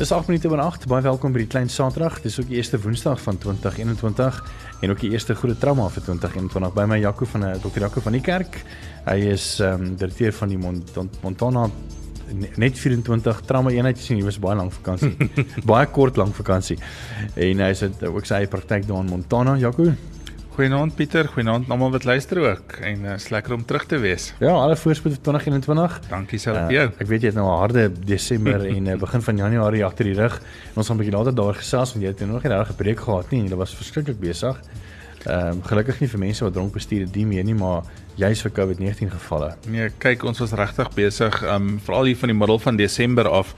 Dis 8 minute oor 8. Baie welkom by die klein Saterdag. Dis ook die eerste Woensdag van 2021 en ook die eerste groot trauma vir 2021 by my Jaco van eh, Dr. Jaco van die kerk. Hy is ehm um, direkteur van die Mont Montana net 24 trauma eenheid sien hy was baie lank vakansie. baie kort lank vakansie. En hy het ook sy praktyk daar in Montana, Jaco. Goeienaand Pieter, goeienaand almal wat luister ook en uh, is lekker om terug te wees. Ja, alle voorspoed vir 2021. Dankie self vir uh, jou. Ek weet jy het nou 'n harde Desember en uh, begin van Januarie agter die rug. En ons gaan 'n bietjie later daar gesels want jy het nog nie regtig 'n preek gehad nie. Jy was verskriklik besig. Ehm um, gelukkig nie vir mense wat dronk bestuur die meer nie, maar jy's vir COVID-19 gevalle. Nee, kyk, ons was regtig besig ehm um, veral hier van die middel van Desember af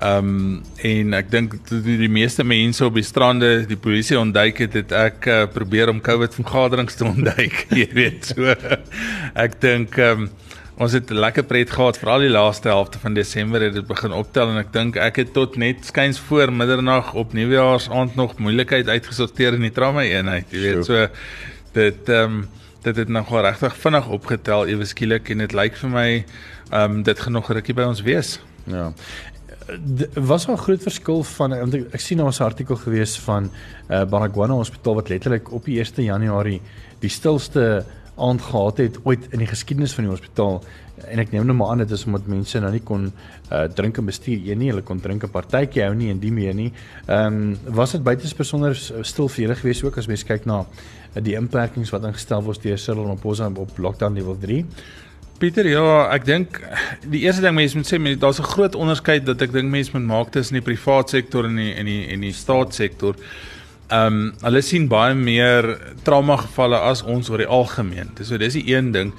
Ehm um, en ek dink die, die meeste mense op die strande, die polisie ontduik het, het ek uh, probeer om COVID vergaderings te ontduik, jy weet. So ek dink ehm um, ons het 'n lekker pret gehad veral die laaste helfte van Desember het dit begin optel en ek dink ek het tot net skuins voor middernag op Nuwejaarsaand nog moeilikheid uitgesorteer in die trauma eenheid, jy weet. So dit ehm um, dit het nog regtig vinnig opgetel ewe skielik en dit lyk vir my ehm um, dit gaan nog rukkie by ons wees. Ja was daar 'n groot verskil van want ek, ek sien daar was 'n artikel gewees van uh, Baragwana Hospitaal wat letterlik op die 1 Januarie die stilste aand gehad het ooit in die geskiedenis van die hospitaal en ek neem nou maar aan dit is omdat mense nou nie kon uh, drink en bestuur een nie hulle kon drink 'n partytjie hou nie en die meer nie. Ehm um, was dit buite besonder stil vir julle gewees ook as mens kyk na uh, die inperkings wat ingestel word deur Cyril Ramaphosa op lockdown level 3? Pieter, ja, ek dink die eerste ding mense moet sê, daar's 'n groot onderskeid dat ek dink mense moet maak tussen die privaat sektor en die en die en die staatssektor. Ehm um, hulle sien baie meer trauma gevalle as ons oor die algemeen. Dis so dis die een ding.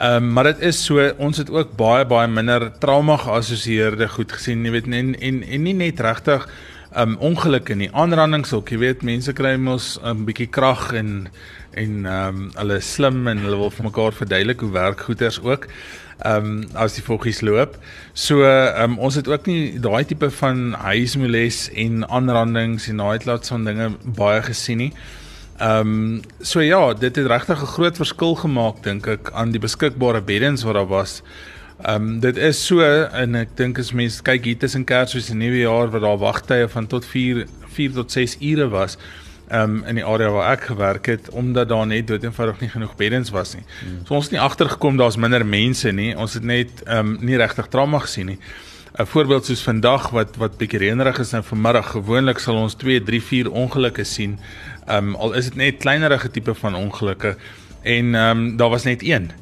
Ehm um, maar dit is so ons het ook baie baie minder trauma geassosieerde goed gesien, jy weet en en en nie net regtig um ongelukke nie. Aanrandings ook, jy weet, mense kry mos 'n um, bietjie krag en en um hulle slim en hulle wil vir mekaar verduidelik hoe werk goeders ook. Um as die voggies loop. So um ons het ook nie daai tipe van huismoles en aanrandings en daai laat son dinge baie gesien nie. Um so ja, dit het regtig 'n groot verskil gemaak dink ek aan die beskikbare beddens wat daar was. Ehm um, dit is so en ek dink as mense kyk hier tussen Kersfees en Nuwejaar wat daar wagtye van tot 4 4 tot 6 ure was um, in die area waar ek gewerk het omdat daar net dood eenvoudig nie genoeg beddens was nie. Hmm. So ons het nie agtergekom daar's minder mense nie. Ons het net ehm um, nie regtig trauma gesien nie. 'n Voorbeeld soos vandag wat wat bietjie reënerig is nou vanmiddag. Gewoonlik sal ons 2, 3, 4 ongelukke sien. Ehm um, al is dit net kleinerige tipe van ongelukke en ehm um, daar was net een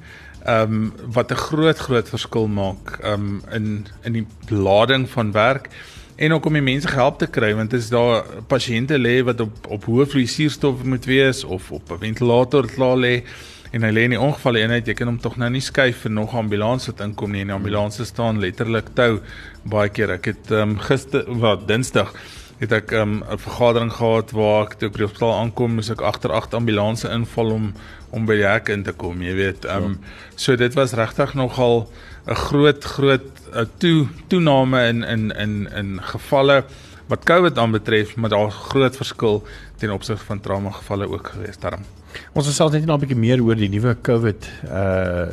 ehm um, wat 'n groot groot verskil maak ehm um, in in die lading van werk en ook om die mense gehelp te kry want is daar pasiënte lê wat op op hoë vloeisuurstof moet wees of op 'n ventilator klaar lê en hy lê in die ongeval eenheid jy kan hom tog nou nie skuif vir nog ambulans wat inkom nie en die ambulanse staan letterlik tou. Baie keer ek het ehm um, gister wat dinsdag het ek ehm, 'n um, vergadering gehad waar ek toe by die hospitaal aankom, moes ek agter agt ambulanse inval om om by die hek in te kom, jy weet. Ehm um, so dit was regtig nogal 'n groot groot uh, toe toename in in in in gevalle wat COVID aanbetref, maar daar's groot verskil ten opsigte van trauma gevalle ook gewees daarom. Ons het selfs net nou 'n bietjie meer oor die nuwe COVID uh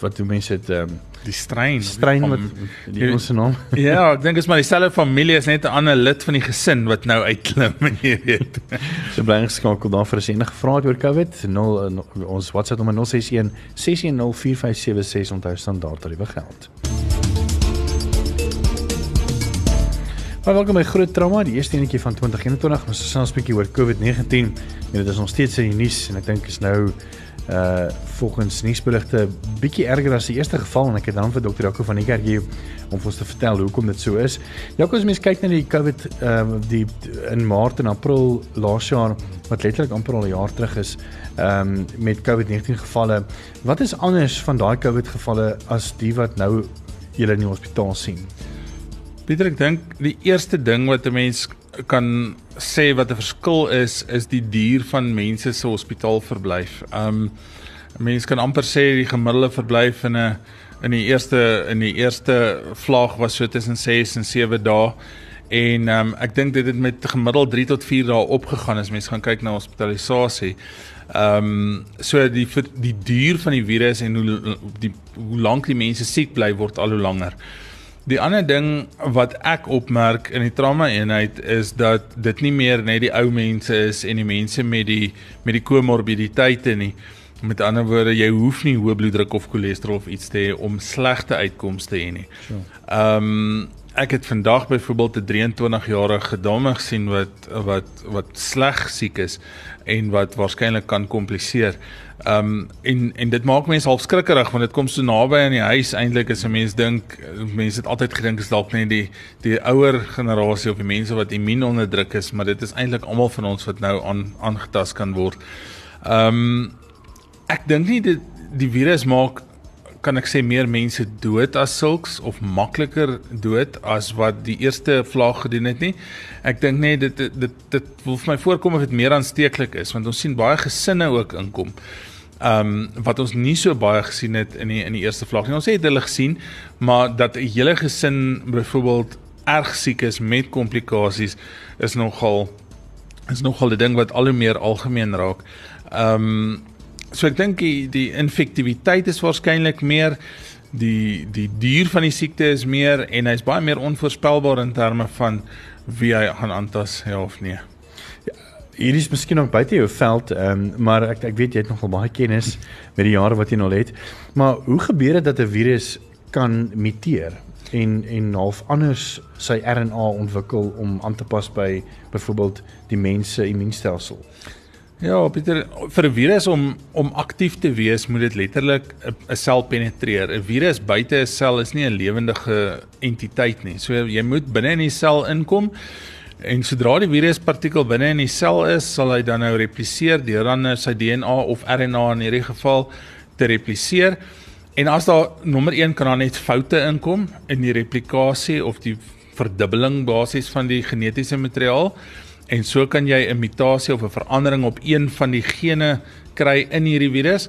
wat die mense het ehm um, die strein strein met die ons naam. ja, ek dink is maar dieselfde familie is net 'n ander lid van die gesin wat nou uitklim, jy weet. so bly geskakel daar vir as enige vrae oor COVID. 0 ons WhatsApp nommer 061 610 4576 onthou standaard tariewe geld. Maar welkom by Groot Trauma, die eerste enetjie van 2021. Ons gesels 'n bietjie oor COVID-19. En dit is nog steeds in die nuus en ek dink is nou uh volgens nuusberigte bietjie erger as die eerste geval en ek het dan vir dokter Jaco van die kerk hier om ons te vertel hoekom dit so is. Jaco as mens kyk na die COVID ehm uh, die in Maart en April laas jaar wat letterlik amper al 'n jaar terug is ehm um, met COVID-19 gevalle. Wat is anders van daai COVID gevalle as die wat nou julle in die hospitaal sien? Pieter, ek dink die eerste ding wat 'n mens kan sê wat 'n verskil is is die duur van mense se hospitaalverblyf. Um mense kan amper sê die gemiddelde verblyf in 'n in die eerste in die eerste vlaag was so tussen 6 en 7 dae. En um ek dink dit het met gemiddeld 3 tot 4 dae opgegaan as mense gaan kyk na hospitalisasie. Um so die die duur van die virus en hoe die hoe lank die mense siek bly word al hoe langer. Die ander ding wat ek opmerk in die trauma eenheid is dat dit nie meer net die ou mense is en die mense met die met die komorbiditeite nie. Met ander woorde, jy hoef nie hoë bloeddruk of cholesterol of iets te hê om slegte uitkomste te hê nie. Ehm um, ek het vandag byvoorbeeld 'n 23-jarige dame gesien wat wat wat sleg siek is en wat waarskynlik kan kompliseer. Ehm um, en en dit maak mense half skrikkerig want dit kom so naby aan die huis eintlik as 'n mens dink mense het altyd gedink is dalk net die die ouer generasie of die mense wat immuun onderdruk is, maar dit is eintlik almal van ons wat nou aan aangetast kan word. Ehm um, ek dink nie dit die virus maak kan ek sê meer mense dood as sulks of makliker dood as wat die eerste vlaag gedoen het nie. Ek dink net dit dit dit, dit wil vir my voorkom of dit meer aansteeklik is want ons sien baie gesinne ook inkom. Ehm um, wat ons nie so baie gesien het in die in die eerste vlaag nie. Ons het hulle gesien, maar dat 'n hele gesin byvoorbeeld erg siek is met komplikasies is nogal is nogal 'n ding wat al hoe meer algemeen raak. Ehm um, So ek dink die, die infektiwiteit is waarskynlik meer die die duur van die siekte is meer en hy's baie meer onvoorspelbaar in terme van wie hy gaan aantas ja of nee. Ja, hier is miskien nog buite jou veld, um, maar ek ek weet jy het nogal baie kennis met die jare wat jy al het. Maar hoe gebeur dit dat 'n virus kan muteer en en half anders sy RNA ontwikkel om aan te pas by byvoorbeeld die mens se immuunstelsel? Ja, Pieter, vir 'n virus om om aktief te wees, moet dit letterlik 'n sel penetreer. 'n Virus buite 'n sel is nie 'n lewendige entiteit nie. So jy moet binne in die sel inkom en sodra die viruspartikel binne in die sel is, sal hy dan nou repliseer deur dan nou sy DNA of RNA in hierdie geval te repliseer. En as daar nommer 1 kan daar net foute inkom in die replikasie of die verdubbeling basies van die genetiese materiaal En so kan jy 'n mutasie of 'n verandering op een van die gene kry in hierdie virus.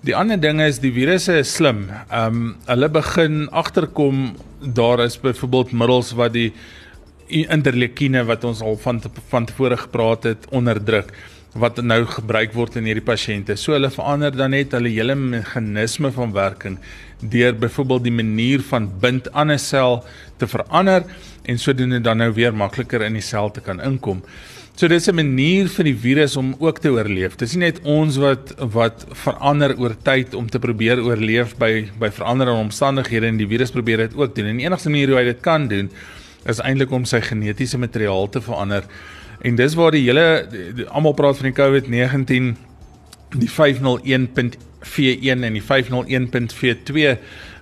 Die ander ding is die virusse is slim. Ehm um, hulle begin agterkom daar is byvoorbeeld middels wat die interleukine wat ons al van van tevore gepraat het onderdruk wat nou gebruik word in hierdie pasiënte. So hulle verander dan net hulle hele meganisme van werking deur byvoorbeeld die manier van bind aan 'n sel te verander en sodoende dan nou weer makliker in die sel te kan inkom. So dis 'n manier vir die virus om ook te oorleef. Dis nie net ons wat wat verander oor tyd om te probeer oorleef by by veranderende omstandighede en die virus probeer dit ook doen. En die enigste manier hoe hy dit kan doen is eintlik om sy genetiese materiaal te verander. En dis waar die hele almal praat van die COVID-19 die 501.v1 en die 501.v2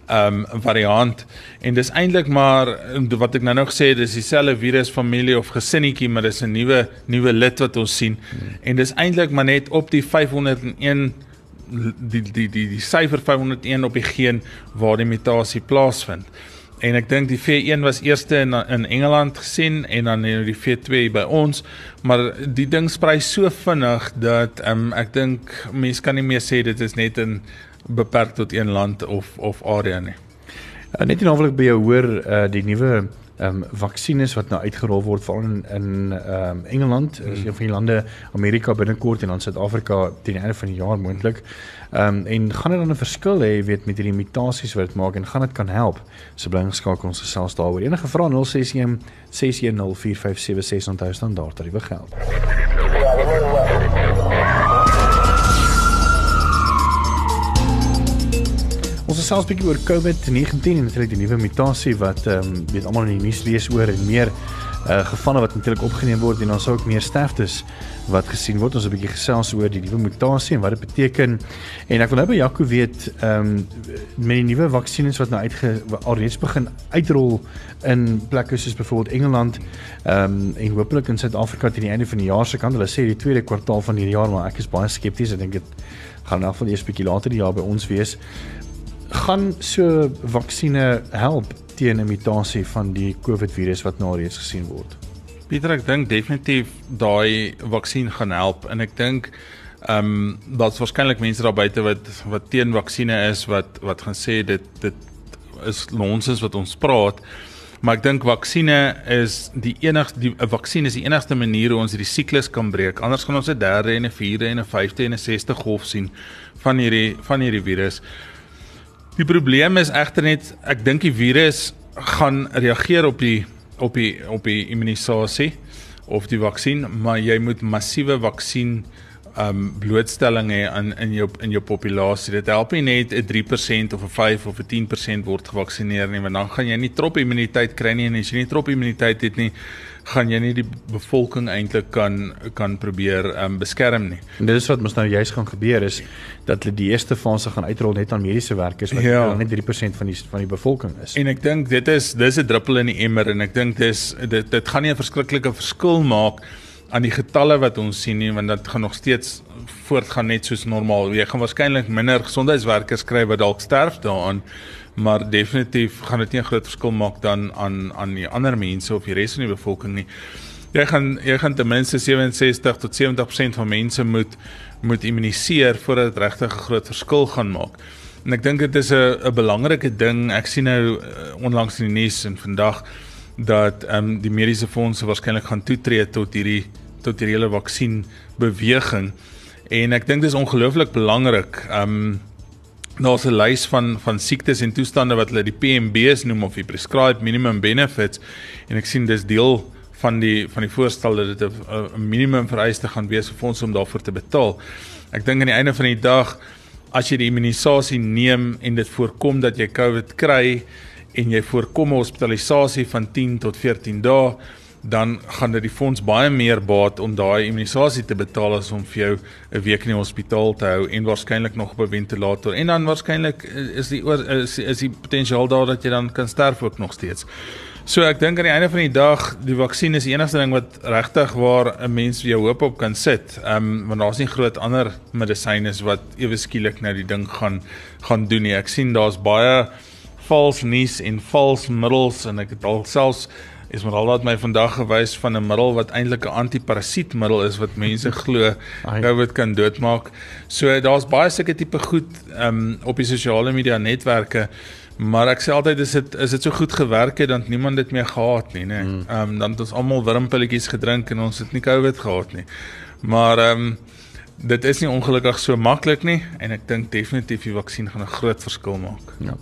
um variant en dis eintlik maar wat ek nou nog sê dis dieselfde virus familie of gesinnetjie maar dis 'n nuwe nuwe lid wat ons sien hmm. en dis eintlik maar net op die 501 die die die die syfer 501 op die geen waar die mutasie plaasvind. En ek dink die V1 was eerste in in Engeland gesien en dan nou die V2 by ons, maar die ding sprei so vinnig dat um, ek dink mense kan nie meer sê dit is net 'n beperk tot een land of of area nie. Uh, net alweer by jou hoor uh, die nuwe ehm um, vaksines wat nou uitgerol word veral in in ehm um, Engeland, is mm. een van die lande Amerika binnekort en dan Suid-Afrika teen die einde van die jaar moontlik. Ehm um, en gaan dit dan 'n verskil hê weet met hierdie mutasies wat dit maak en gaan dit kan help? So bly geskakel ons gesels daaroor. Enige vrae 061 610 4576 onthou standaard tariewe geld. 'n bietjie oor COVID-19 en natuurlik die nuwe mutasie wat ehm um, weet almal in die nuus lees oor en meer uh gevalle wat natuurlik opgeneem word en ons ook meer sterftes wat gesien word. Ons het 'n bietjie gesels oor die nuwe mutasie en wat dit beteken. En ek wil nou by Jaco weet ehm um, met die nuwe vaksines wat nou uitge alreeds begin uitrol in plekke soos byvoorbeeld Engeland ehm um, en hopelik in Suid-Afrika teen die einde van die jaar se kant. Hulle sê die tweede kwartaal van hierdie jaar, maar ek is baie skepties. Ek dink dit gaan nou van eers bietjie later die jaar by ons wees gaan so vaksines help teen 'n mutasie van die COVID virus wat nou reeds gesien word? Pieter, ek dink definitief daai vaksin gaan help en ek dink ehm um, daar's waarskynlik mense daar buite wat wat teen vaksines is wat wat gaan sê dit dit is nonsens wat ons praat. Maar ek dink vaksines is die enigste die 'n vaksin is die enigste manier hoe ons hierdie siklus kan breek. Anders gaan ons 'n derde en 'n vierde en 'n vyfde en 'n sesde golf sien van hierdie van hierdie virus. Die probleem is egter net ek dink die virus gaan reageer op die op die op die immunisasie of die vaksin, maar jy moet massiewe vaksin um blootstelling hê in in jou in jou populasie. Dit help nie net 'n 3% of 'n 5 of 'n 10% word gevaksinneer nie, want dan gaan jy nie trop immuniteit kry nie en as jy nie trop immuniteit het nie, gaan jy nie die bevolking eintlik kan kan probeer um beskerm nie. En dit is wat mos nou juist gaan gebeur is dat hulle die eerste fase gaan uitrol net aan mediese werkers wat ja. net 3% van die van die bevolking is. En ek dink dit is dis 'n druppel in die emmer en ek dink dis dit dit gaan nie 'n verskriklike verskil maak aan die getalle wat ons sien nie want dit gaan nog steeds voortgaan net soos normaal. Jy gaan waarskynlik minder gesondheidswerkers kry wat dalk sterf daaraan, maar definitief gaan dit nie 'n groot verskil maak dan aan aan die ander mense of die res van die bevolking nie. Jy gaan jy gaan ten minste 67 tot 70% van mense moet moet immuniseer voordat dit regtig 'n groot verskil gaan maak. En ek dink dit is 'n 'n belangrike ding. Ek sien nou uh, onlangs in die nuus en vandag dat ehm um, die mediese fondse waarskynlik gaan toetree tot hierdie tot hierdie hele vaksin beweging en ek dink dit is ongelooflik belangrik. Ehm um, daar's 'n lys van van siektes en toestande wat hulle die PMB's noem of die prescribed minimum benefits en ek sien dis deel van die van die voorstel dat dit 'n minimum vereiste gaan wees vir ons om daarvoor te betaal. Ek dink aan die einde van die dag as jy die immunisasie neem en dit voorkom dat jy COVID kry en jy voorkom 'n hospitalisasie van 10 tot 14 dae, dan gaan dit die fonds baie meer baat om daai immunisasie te betaal as om vir jou 'n week in die hospitaal te hou en waarskynlik nog op 'n ventilator. En dan waarskynlik is die is, is die potensiaal daar dat jy dan kan sterf ook nog steeds. So ek dink aan die einde van die dag, die vaksin is die enigste ding wat regtig waar 'n mens jou hoop op kan sit. Ehm um, want daar's nie groot ander medisyne wat ewe skielik nou die ding gaan gaan doen nie. Ek sien daar's baie vals nuus en vals middels en ek het al selfs al wat my vandag gewys van 'n middel wat eintlik 'n antiparasietmiddel is wat mense glo COVID kan doodmaak. So daar's baie sulke tipe goed um, op die sosiale media netwerke. Maar ek sê altyd is dit is dit so goed gewerk het dan niemand dit meer gehad nie, nê. Mm. Ehm um, dan het ons almal wurmpilletjies gedrink en ons het nie COVID gehad nie. Maar ehm um, dit is nie ongelukkig so maklik nie en ek dink definitief die vaksin gaan 'n groot verskil maak. Ja.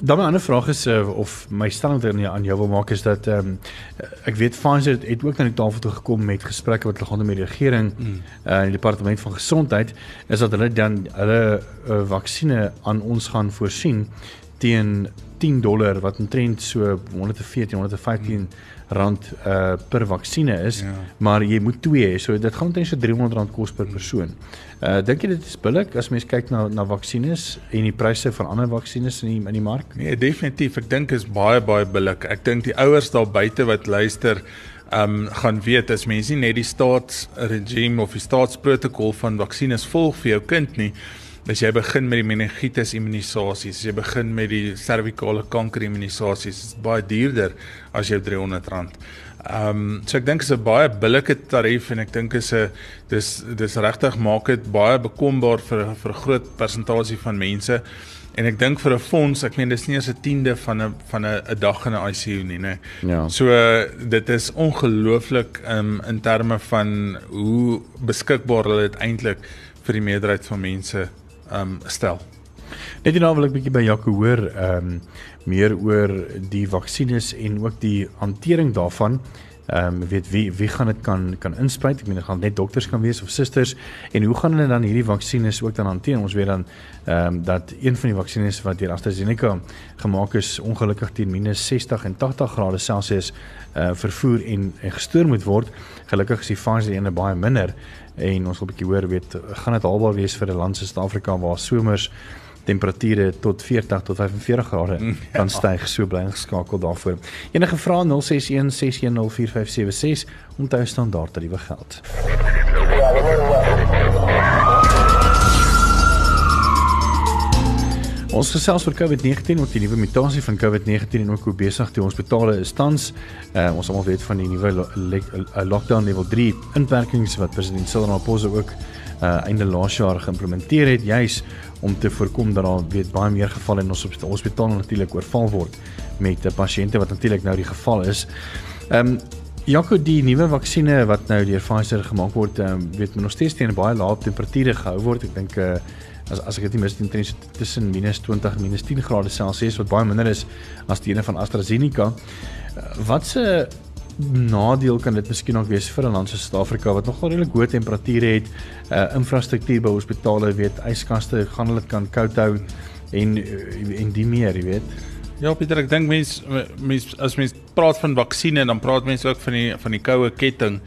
Dan 'n ander vraag is uh, of my stelling dan aan jou wil maak is dat ehm um, ek weet Pfizer het, het ook na die tafel toe gekom met gesprekke wat hulle gaan met die regering mm. uh, in die departement van gesondheid is dat hulle dan hulle uh, vaksines aan ons gaan voorsien teen 10 dollar wat omtrent so 114 115 mm rand uh per vaksines is, ja. maar jy moet twee hê. So dit gaan omtrent so 300 rand kos per persoon. Uh dink jy dit is billik as mens kyk na na vaksines en die pryse van ander vaksines in die in die mark? Nee, definitief. Ek dink is baie baie billik. Ek dink die ouers daar buite wat luister um gaan weet as mense nie net die staatsregime of die staatsprotokol van vaksines volg vir jou kind nie as jy begin met die meningitis immunisasies, as jy begin met die servikale kanker immunisasies, is baie duurder as jou R300. Ehm um, so ek dink is 'n baie billike tarief en ek dink is 'n dis dis regtig maak dit baie bekombaar vir vir 'n groot persentasie van mense. En ek dink vir 'n fonds, ek meen dis nie eens 'n tiende van 'n van 'n 'n dag in 'n ICU nie, né? Ja. So dit is ongelooflik um, in terme van hoe beskikbaar hulle dit eintlik vir die meerderheid van mense um stel. Net hierna wil ek bietjie by Jaco hoor um meer oor die vaksines en ook die hantering daarvan. Ehm um, weet wie wie gaan dit kan kan inspuit? Ek meen dit gaan net dokters kan wees of susters en hoe gaan hulle dan hierdie vaksines ook dan hanteer? Ons weet dan ehm um, dat een van die vaksines wat deur AstraZeneca gemaak is ongelukkig teen -60 en 80 grade Celsius uh vervoer en en gestoor moet word. Gelukkig is die Pfizer ene baie minder en ons wil 'n bietjie hoor weet gaan dit haalbaar wees vir 'n land soos Suid-Afrika waar somers temperature tot 40 tot 45 grade mm, kan ja. styg so bly geskakel daarvoor. Enige vrae 061 610 4576 onthou standaard tariewe geld. Ons gesels oor COVID-19 en die nuwe mutasie van COVID-19 en ook hoe besig die hospitale is tans. Uh, ons almal weet van die nuwe lo lo lockdown level 3 inperkings wat president Cyril Ramaphosa ook uh, einde laas jaar geïmplementeer het juis om te voorkom dat daar weet baie meer gevalle in ons hospitaal natuurlik oorval word met uh, pasiënte wat natuurlik nou die geval is. Ehm um, Jaco die nuwe vaksines wat nou deur Pfizer gemaak word, um, weet men nog steeds teen baie lae temperature gehou word. Ek dink uh as as ek dit nie mis teen tussen -20 en -10 grade Celsius wat baie minder is as die ene van AstraZeneca. Wat se nadeel kan dit miskien ook wees vir 'n land soos Suid-Afrika wat nogal redelik hoë temperature het, uh infrastruktuur by hospitale, weet, yskaste, gaan hulle kan koud hou en en die meer, jy weet. Ja, Pieter, ek dink mense mense as mense praat van vaksines, dan praat mense ook van die van die koue ketting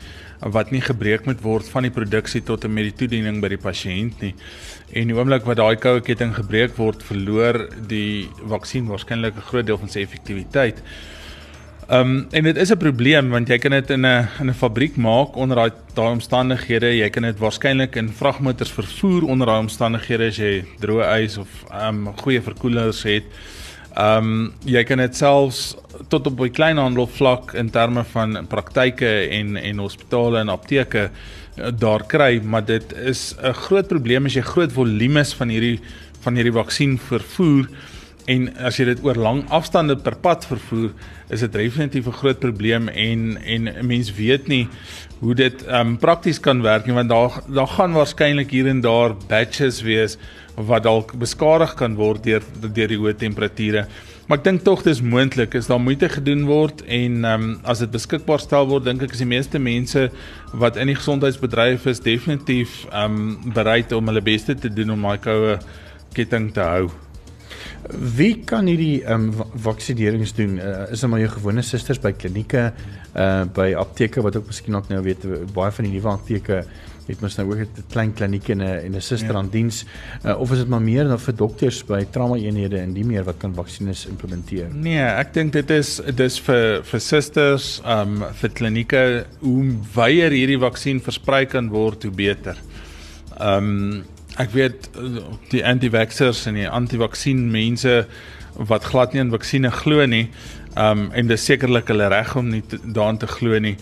wat nie gebreek moet word van die produksie tot en met die toediening by die pasiënt nie. En die oomblik wat daai koue ketting gebreek word, verloor die vaksin waarskynlik 'n groot deel van sy effektiwiteit. Ehm um, en dit is 'n probleem want jy kan dit in 'n in 'n fabriek maak onder daai daai omstandighede. Jy kan dit waarskynlik in vragmotors vervoer onder daai omstandighede as jy droë ys of ehm um, goeie verkoelers het. Ehm um, jy kan dit selfs tot op 'n kleinhandel vlak in terme van praktyke en en hospitale en apteke eh, daar kry, maar dit is 'n groot probleem as jy groot volumes van hierdie van hierdie vaksin vervoer en as jy dit oor lang afstande per pad vervoer, is dit definitief 'n groot probleem en en 'n mens weet nie hoe dit um prakties kan werk nie want daar daar gaan waarskynlik hier en daar batches wees wat dalk beskadig kan word deur deur die hoë temperature. Maar ek dink tog dis moontlik is daar moeite gedoen word en ehm um, as dit beskikbaar stel word dink ek is die meeste mense wat in die gesondheidsbedryf is definitief ehm um, bereid om hulle bes te doen om daai koue ketting te hou. Wie kan hierdie ehm um, vaksinerings doen? Uh, is dit maar jou gewone susters by klinieke, uh by apteke wat ook miskien ook nou weet baie van die nuwe apteke het mos nou ook 'n klein kliniek en 'n en 'n suster ja. aan diens. Uh, of is dit maar meer dan vir dokters by trauma eenhede en die meer wat kan vaksines implementeer? Nee, ek dink dit is dis vir vir susters, ehm um, vir klinieke hoe wyer hierdie vaksin versprei kan word, hoe beter. Ehm um, ek weet die anti-vaxxers en die anti-vaksin mense wat glad nie in vaksines glo nie. Um en dis sekerlik hulle reg om nie daaraan te glo nie.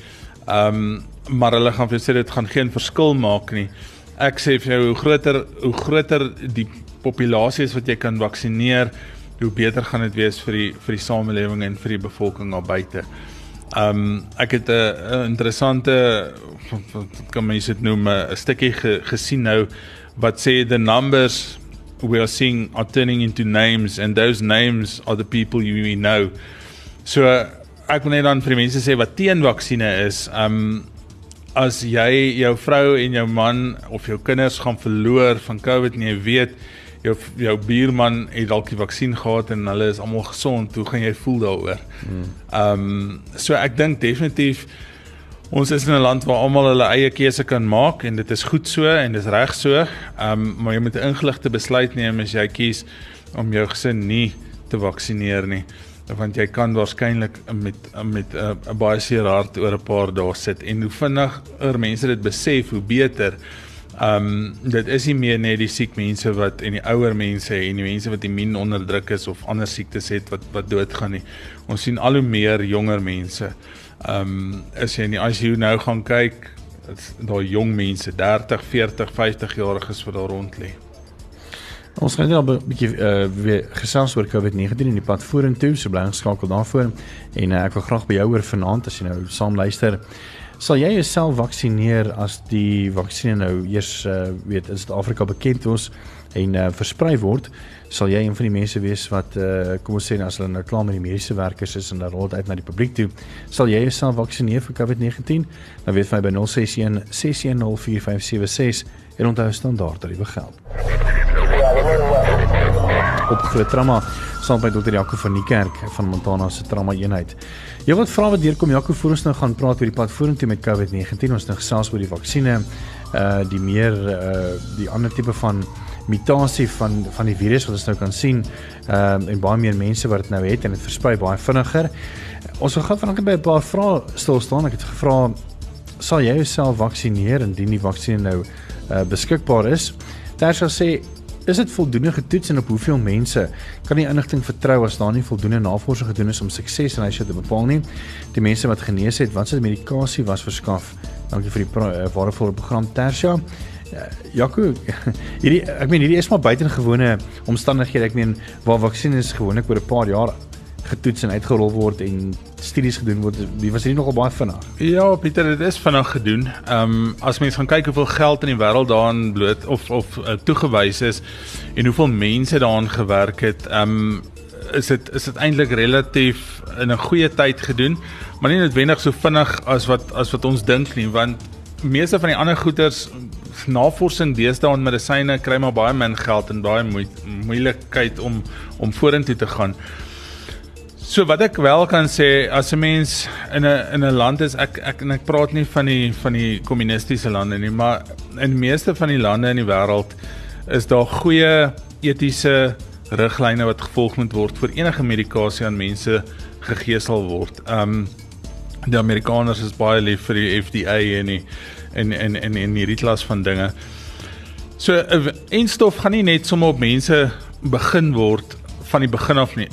Um maar hulle gaan vir sê dit gaan geen verskil maak nie. Ek sê vir jou hoe groter hoe groter die populasie is wat jy kan vaksineer, hoe beter gaan dit wees vir die vir die samelewing en vir die bevolking daar buite. Um ek het 'n interessante kan mense dit noem 'n stukkie ge, gesien nou but say the numbers we are seeing are turning into names and those names are the people you we know. So ek wil net dan vir die mense sê wat teen vaksines is, um as jy jou vrou en jou man of jou kinders gaan verloor van COVID en jy weet jou jou buurman het dalk die vaksin gehad en hulle is almal gesond, hoe gaan jy voel daaroor? Hmm. Um so ek dink definitief Ons is in 'n land waar almal hulle eie keuse kan maak en dit is goed so en dit is reg so. Ehm um, maar jy moet 'n ingeligte besluit neem as jy kies om jou gesin nie te vaksinereer nie want jy kan waarskynlik met met 'n uh, baie seer hart oor 'n paar dae sit en hoe vinniger mense dit besef hoe beter. Um, dit is nie meer net die siek mense wat en die ouer mense en die mense wat immuun onderdruk is of ander siektes het wat wat doodgaan nie. Ons sien al hoe meer jonger mense. Ehm um, as jy in die ICU nou gaan kyk, daai jong mense, 30, 40, 50 jariges wat daar rond lê. Ons gaan net 'n bietjie uh weer gesels oor COVID-19 in die pad vorentoe, so bly geskakel daarvoor. En uh, ek wil graag by jou hoor vanaand as jy nou saam luister. Sal jy jouself vaksineer as die vaksinne nou eers uh weet in Suid-Afrika bekend word en uh versprei word? sal jy een van die mense wees wat uh kom ons sê nou as hulle nou klaar met die mediese werkers is en dan rol dit uit na die publiek toe, sal jy jouself vaksineer vir COVID-19? Dan weet jy by 061 6104576 en onthou standaard tariewe geld. Op groot trauma saam by dokter Jaco van die kerk van Montana se trauma eenheid. Jy wat vra wat deurkom Jaco voor ons nou gaan praat oor die pad vorentoe met COVID-19 ons nou gesels oor die vaksines uh die meer uh die ander tipe van mutasie van van die virus wat ons nou kan sien ehm um, en baie meer mense wat dit nou het en dit versprei baie vinniger. Ons wil gou vanaand by 'n paar vrae stil staan. Ek het gevra sal jy jouself vaksineer indien die vaksin nou uh, beskikbaar is? Sal sê is dit voldoende getoets en op hoeveel mense kan die inligting vertrou as daar nie voldoende navorsing gedoen is om sukses en hy sê te bepaal nie. Die mense wat genees het, wat se medikasie was verskaf. Dankie vir die uh, waardevolle program Tersia. Ja, Jaco, hierdie ek meen hierdie is maar buitengewone omstandighede. Ek meen waar vaksines gewoonlik oor 'n paar jaar getoets en uitgerol word en studies gedoen word. Wie was hier nogal baie vinnig. Ja, Pieter, dit is vinnig gedoen. Ehm um, as mens gaan kyk hoeveel geld in die wêreld daarin bloot of of uh, toegewys is en hoeveel mense daaraan gewerk het, ehm um, is dit is dit eintlik relatief in 'n goeie tyd gedoen, maar nie noodwendig so vinnig as wat as wat ons dink nie, want meeste van die ander goeders navorsing deesdae aan medisyne kry maar baie min geld en baie moeilikheid om om vorentoe te gaan. So wat ek wel kan sê as 'n mens in 'n in 'n land is ek ek en ek praat nie van die van die kommunistiese lande nie, maar in meeste van die lande in die wêreld is daar goeie etiese riglyne wat gevolg moet word vir enige medikasie aan mense gegee sal word. Um die Amerikaners is baie lief vir die FDA en die en en en en hierdie klas van dinge. So 'n enstof gaan nie net sommer op mense begin word van die begin af nie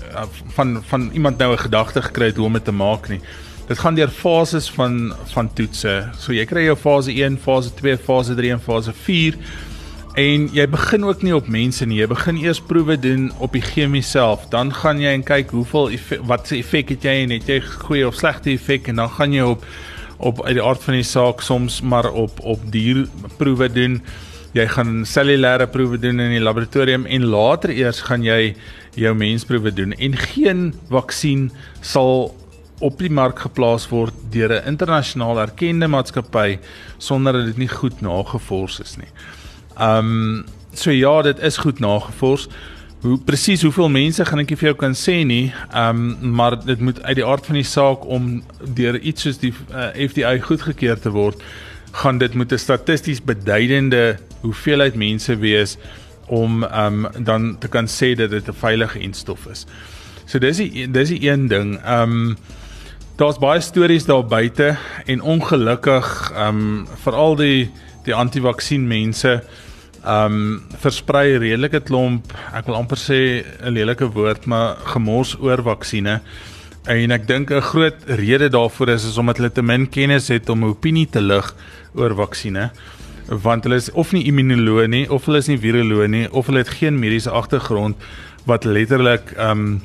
van van iemand nou 'n gedagte gekry het hoe om dit te maak nie. Dit gaan deur fases van van toetse. So jy kry jou fase 1, fase 2, fase 3 en fase 4 en jy begin ook nie op mense nie. Jy begin eers proewe doen op die chemie self. Dan gaan jy en kyk hoeveel wat se effek het jy en het jy goeie of slegte effek en dan gaan jy op op uit die aard van die saak soms maar op op dierproewe doen. Jy gaan cellulêre proewe doen in die laboratorium en later eers gaan jy jou mensproewe doen en geen vaksin sal op die mark geplaas word deur 'n internasionaal erkende maatskappy sonder dat dit nie goed nagevors is nie. Um so ja, dit is goed nagevors hoe presies hoeveel mense gaan ek nie vir jou kan sê nie. Ehm um, maar dit moet uit die aard van die saak om deur iets soos die uh, eh, FDA goedgekeur te word, gaan dit moet 'n statisties beduidende hoeveelheid mense wees om ehm um, dan te kan sê dat dit 'n veilige enstof is. So dis die dis die een ding. Ehm um, daar's baie stories daar buite en ongelukkig ehm um, veral die die anti-vaksin mense um versprei redelike klomp, ek wil amper sê 'n lelike woord, maar gemors oor vaksines. En ek dink 'n groot rede daarvoor is is omdat hulle te min kennis het om 'n opinie te lig oor vaksines want hulle is of nie immunoloë nie of hulle is nie viroloë nie of hulle het geen mediese agtergrond wat letterlik um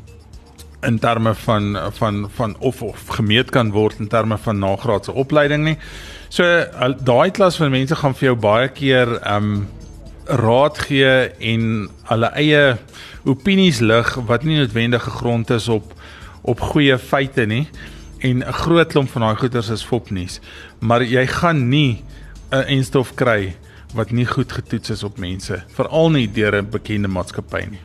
in terme van van van of of gemeet kan word in terme van nagraadse opleiding nie. So daai klas van mense gaan vir jou baie keer um raad gee en hulle eie opinies lig wat nie noodwendig gegrond is op op goeie feite nie. En 'n groot klomp van daai goeters is fopnuus maar jy gaan nie 'n enstof kry wat nie goed getoets is op mense. Veral nie deur 'n bekende maatskappy nie.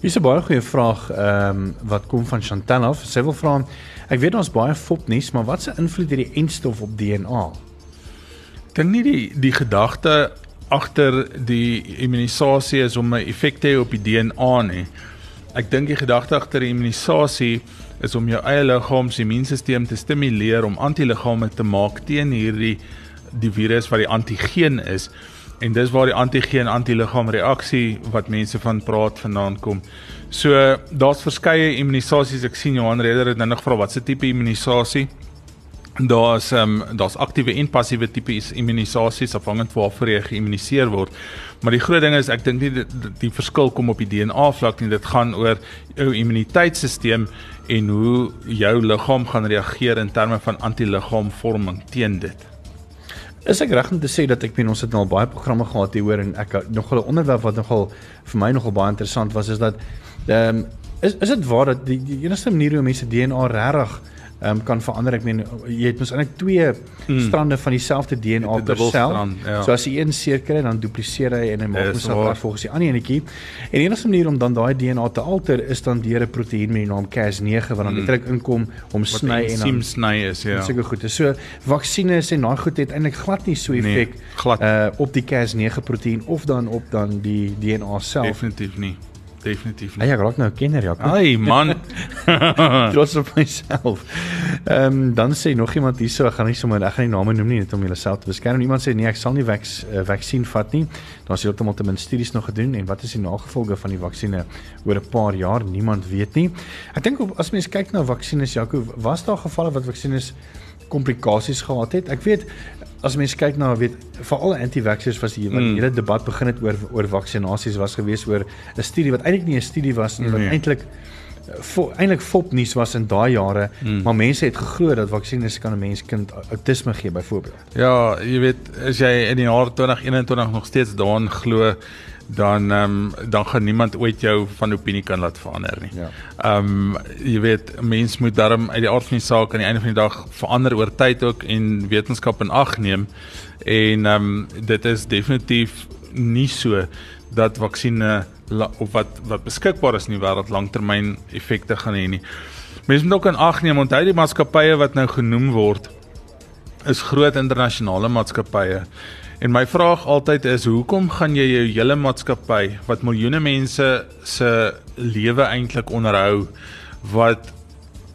Hier's 'n baie goeie vraag ehm um, wat kom van Chantel af. Sy wil vra ek weet ons baie fopnuus maar wat se invloed het die enstof op DNA Dink nie die die gedagte agter die immunisasie is om 'n effek te hê op die DNA nie. Ek dink die gedagte agter die immunisasie is om jou eie liggaam se immuunstelsel te stimuleer om antiliggame te maak teen hierdie die virus wat die antigeen is. En dis waar die antigeen antiliggaam reaksie wat mense van praat vandaan kom. So daar's verskeie immunisasies. Ek sien Johan Reder het nou nog vra wat se tipe immunisasie daar's ehm um, daar's aktiewe en passiewe tipe immunisasies afhangend waarvoor jy geïmmuniseer word. Maar die groot ding is ek dink nie die, die verskil kom op die DNA vlak nie. Dit gaan oor jou immuniteitstelsel en hoe jou liggaam gaan reageer in terme van antiliggaamvorming teen dit. Is ek reg om te sê dat ek meen ons het nou al baie programme gehad hieroor en ek nog 'n onderwerp wat nogal vir my nogal baie interessant was is dat ehm um, is is dit waar dat die, die enigste manier hoe mense DNA regtig um, kan verander. Ek meen jy het mos eintlik twee hmm. strande van dieselfde DNA per sel. Ja. So as jy een seer kry, dan dupliseer hy en hy maak hom self volgens die ander enetjie. En die enigste manier om dan daai DNA te alter is dan deur 'n proteïen met die naam Cas9 wat dan hmm. letterlik inkom om sny en dan sny is ja. Seker goed. So vaksines en daai goed het eintlik glad nie so effek nee, uh op die Cas9 proteïen of dan op dan die DNA self. Definitief nie definitief nie. Ja, ek raak nou 'n kenner, ja. Ai man. Trots op myself. Ehm um, dan sê nog iemand hierso, ek gaan nie sommer ek gaan nie name noem nie net om jouself te beskerm. Iemand sê nee, ek sal nie vaks uh, vaksin vat nie. Daar's heeltemal te min studies nog gedoen en wat is die nagevolge van die vaksines oor 'n paar jaar? Niemand weet nie. Ek dink as mens kyk na vaksines, Jaco, was daar gevalle wat vaksines komplikasies gehad het? Ek weet as mens kyk na weet veral anti-vaxxers was hier wat mm. hele debat begin het oor oor vaksinasies was gewees oor 'n studie wat eintlik nie 'n studie was nie wat nee. eintlik eintlik fop nuus was in daai jare, hmm. maar mense het geglo dat vaksines kan 'n mens kind autisme gee byvoorbeeld. Ja, jy weet, as jy in die jaar 2021 nog steeds daarin glo dan um, dan gaan niemand ooit jou van opinie kan laat verander nie. Ja. Ehm um, jy weet mens moet daarom uit die aard van die saak aan die einde van die dag verander oor tyd ook en wetenskap in ag neem en ehm um, dit is definitief nie so dat vaksines of wat wat beskikbaar is in die wêreld langtermyn effekte gaan hê nie. Mense moet ook in ag neem onthou die maatskappye wat nou genoem word is groot internasionale maatskappye. En my vraag altyd is hoekom gaan jy jou hele maatskappy wat miljoene mense se lewe eintlik onderhou wat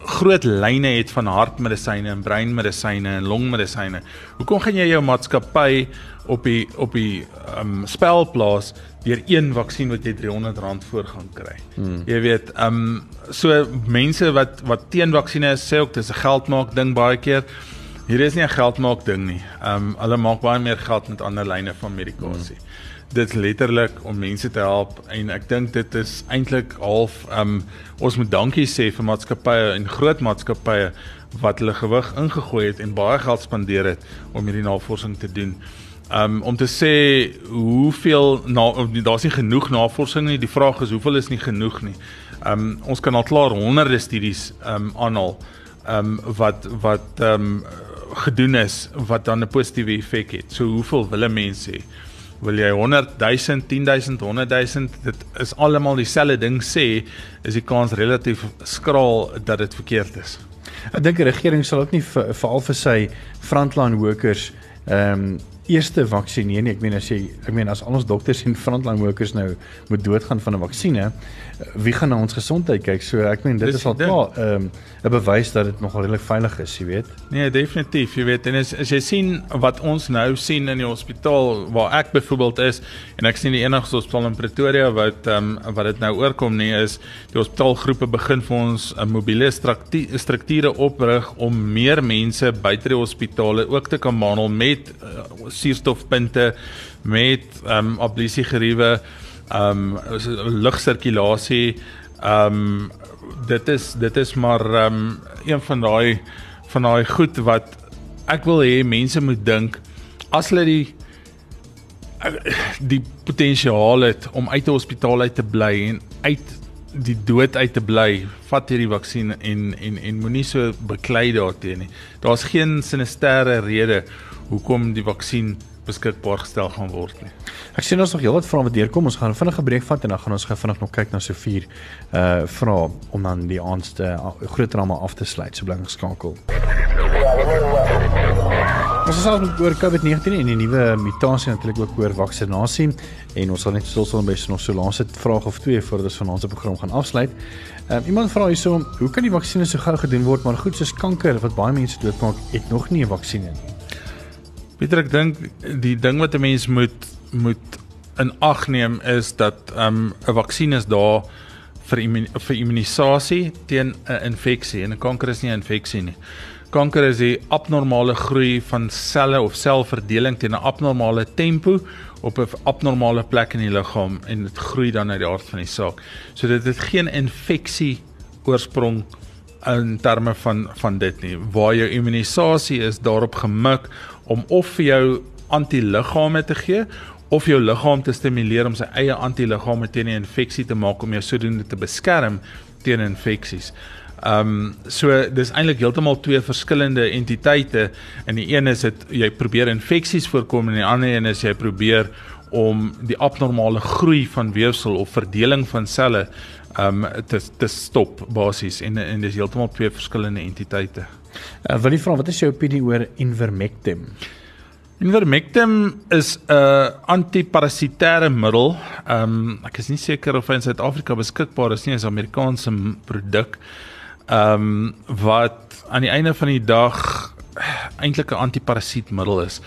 groot lyne het van hartmedisyne en breinmedisyne en longmedisyne. Hoekom gaan jy jou maatskappy op die op die um spel plaas deur een vaksin wat jy R300 voor gaan kry? Hmm. Jy weet, um so mense wat wat teen vaksines sê ook dis 'n geldmaak ding baie keer. Hier is nie 'n geldmaak ding nie. Ehm um, hulle maak baie meer geld met ander lyne van medikasie. Mm. Dit is letterlik om mense te help en ek dink dit is eintlik half ehm um, ons moet dankie sê vir maatskappye en groot maatskappye wat hulle gewig ingegooi het en baie geld spandeer het om hierdie navorsing te doen. Um om te sê hoeveel na daar's nie genoeg navorsing nie. Die vraag is hoeveel is nie genoeg nie. Um ons kan al klaar honderde studies um aanhaal um wat wat um gedoen is wat dan 'n positiewe effek het. So hoeveel wille mense hê? Wil jy 100 000, 10 000, 100 000? Dit is almal dieselfde ding sê, is die kans relatief skraal dat dit verkeerd is. Ek dink die regering sal ook nie veral vir, vir sy frontline workers ehm um, eerste vaksineer nie. Ek meen as jy ek meen as al ons dokters en frontline workers nou moet doodgaan van 'n vaksines, wie gaan na ons gesondheid kyk? So ek meen dit Dis is al klaar ehm, 'n um, bewys dat dit nogal redelik veilig is, jy weet. Nee, definitief, jy weet. En as, as jy sien wat ons nou sien in die hospitaal waar ek byvoorbeeld is en ek sien die enigste hospitaal in Pretoria wat ehm um, wat dit nou oorkom nie is die hospitaalgroepe begin vir ons 'n mobiele strukture oprig om meer mense buite die hospitale ook te kan behandel met uh, suurstofpunte met ehm um, ablasie geriewe ehm um, lugsirkulasie ehm um, dit is dit is maar ehm um, een van daai van daai goed wat ek wil hê mense moet dink as hulle die die potensiaal het om uit 'n hospitaal uit te bly en uit die dood uit te bly, vat hierdie vaksin en en en moenie so beklei daarteenoor nie. Daar's geen sinisterre rede hoekom die vaksin beskikbaar gestel gaan word nie. Ek sien ons nog heelwat vrae wat deurkom. Ons gaan vinnig 'n breek vat en dan gaan ons gou vinnig nog kyk na so vier uh vrae om dan die aanste uh, groot drama af te sluit. So bly geskakel. Ons is almal oor COVID-19 en die nuwe mutasie natuurlik ook oor vaksinasie en ons sal net stil staan by so nog so laaste vraag of twee voordat ons vanaand se program gaan afsluit. Ehm um, iemand vra hierso, hoe kan die vaksines so gou gedoen word maar goed soos kanker wat baie mense doodmaak, het nog nie 'n vaksin nie. Pieter, ek dink die ding wat 'n mens moet moet in ag neem is dat um, 'n um, vaksin is daar vir immun, vir immunisasie teen 'n infeksie en 'n kanker is nie 'n infeksie nie. Kanker is die abnormale groei van selle of selverdeling teen 'n abnormale tempo op 'n abnormale plek in die liggaam en dit groei dan uit die aard van die saak. So dit het geen infeksie oorsprong in terme van van dit nie. Waar jou immunisasie is daarop gemik om of vir jou antiliggame te gee of jou liggaam te stimuleer om sy eie antiliggame teen 'n infeksie te maak om jou sodoende te beskerm teen infeksies. Ehm um, so dis eintlik heeltemal twee verskillende entiteite. In die een is dit jy probeer infeksies voorkom en die ander een is jy probeer om die abnormale groei van weefsel of verdeling van selle ehm um, te te stop basies en en dis heeltemal twee verskillende entiteite. Uh, wil jy vra wat is jou opinie oor Invermectin? Invermectin is 'n uh, antiparasitêre middel. Ehm um, ek is nie seker of hy in Suid-Afrika beskikbaar is nie, is 'n Amerikaanse produk. Ehm um, wat aan die einde van die dag eintlik 'n antiparasietmiddel is.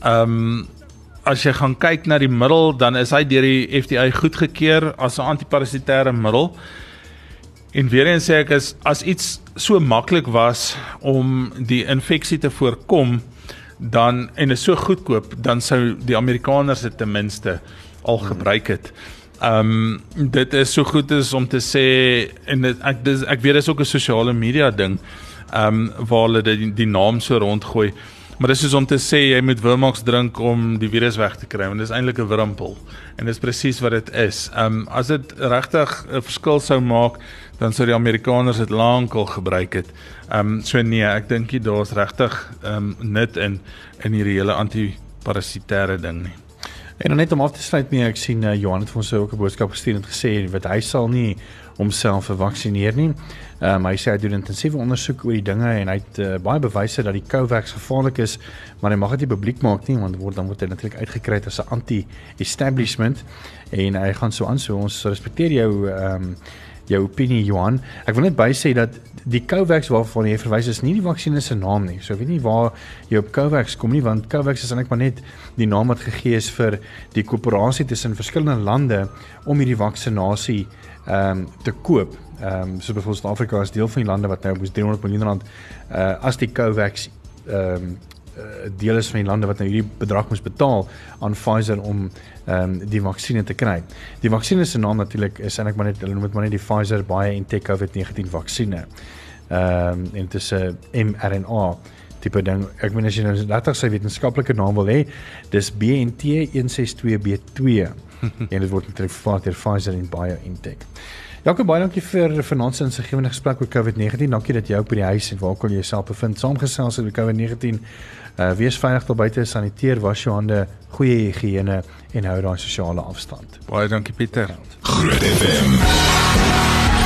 Ehm um, as jy gaan kyk na die middel, dan is hy deur die FDA goedgekeur as 'n antiparasitêre middel. En weer eens sê ek is as iets so maklik was om die infeksie te voorkom dan en is so goedkoop dan sou die Amerikaners dit ten minste al gebruik het. Ehm um, dit is so goed is om te sê en dit, ek dis, ek weet dit is ook 'n sosiale media ding. Ehm um, waar hulle die, die naam so rondgooi. Maar dis is om te sê jy moet Wilmax drink om die virus weg te kry want dit is eintlik 'n wurmpel en dis presies wat dit is. Ehm um, as dit regtig 'n verskil sou maak, dan sou die Amerikaners dit lankal gebruik het. Ehm um, so nee, ek dink jy daar's regtig ehm um, nut in in hierdie hele antiparasitêre ding nie. En dan net om af te sluit mee, ek sien uh, Johan het vir ons ook 'n boodskap gestuur en gesê wat hy sal nie homself vaksineer nie. Ehm um, hy sê hy doen intensiewe ondersoek oor die dinge en hy het uh, baie bewyse dat die Covax gevaarlik is, maar hy mag dit nie publiek maak nie want word dan word hy natuurlik uitgekry as 'n anti-establishment en hy gaan so aan so ons respekteer jou ehm um, jou opinie Johan. Ek wil net by sê dat die Covax waarvan jy verwys is nie die vaksinne se naam nie. So ek weet nie waar jy op Covax kom nie want Covax is eintlik maar net die naam wat gegee is vir die koöperasie tussen verskillende lande om hierdie vaksinasie ehm um, te koop. Ehm um, so byvoorbeeld Suid-Afrika is deel van die lande wat nou moes 300 miljoen rand uh as die Covax ehm um, deel is van die lande wat nou hierdie bedrag moes betaal aan Pfizer om ehm um, die vaksinne te kry. Die vaksinne se naam natuurlik is eintlik maar net hulle noem dit maar net die Pfizer BioNTech COVID-19 vaksinne. Ehm um, en dit is 'n mRNA tipe ding. Ek meen as jy nou regtig sy wetenskaplike naam wil hê, dis BNT 162B2 en dit word natuurlik vervaardig deur Pfizer en BioNTech. Jakob baie dankie vir vanaand se insiggewende gesprek oor COVID-19. Dankie dat jy ook by die huis en waar kon jy jouself bevind saamgesels oor COVID-19. Uh wees veilig daar buite, saniteer, was jou hande, goeie higiëne en hou daai sosiale afstand. Baie dankie Pieter. Groot FM.